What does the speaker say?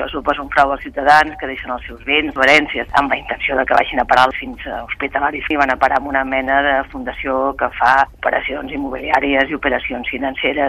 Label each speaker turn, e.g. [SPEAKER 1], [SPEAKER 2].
[SPEAKER 1] això suposa un frau als ciutadans que deixen els seus béns o herències amb la intenció de que vagin a parar fins a hospitalaris. I van a parar amb una mena de fundació que fa operacions immobiliàries i operacions financeres.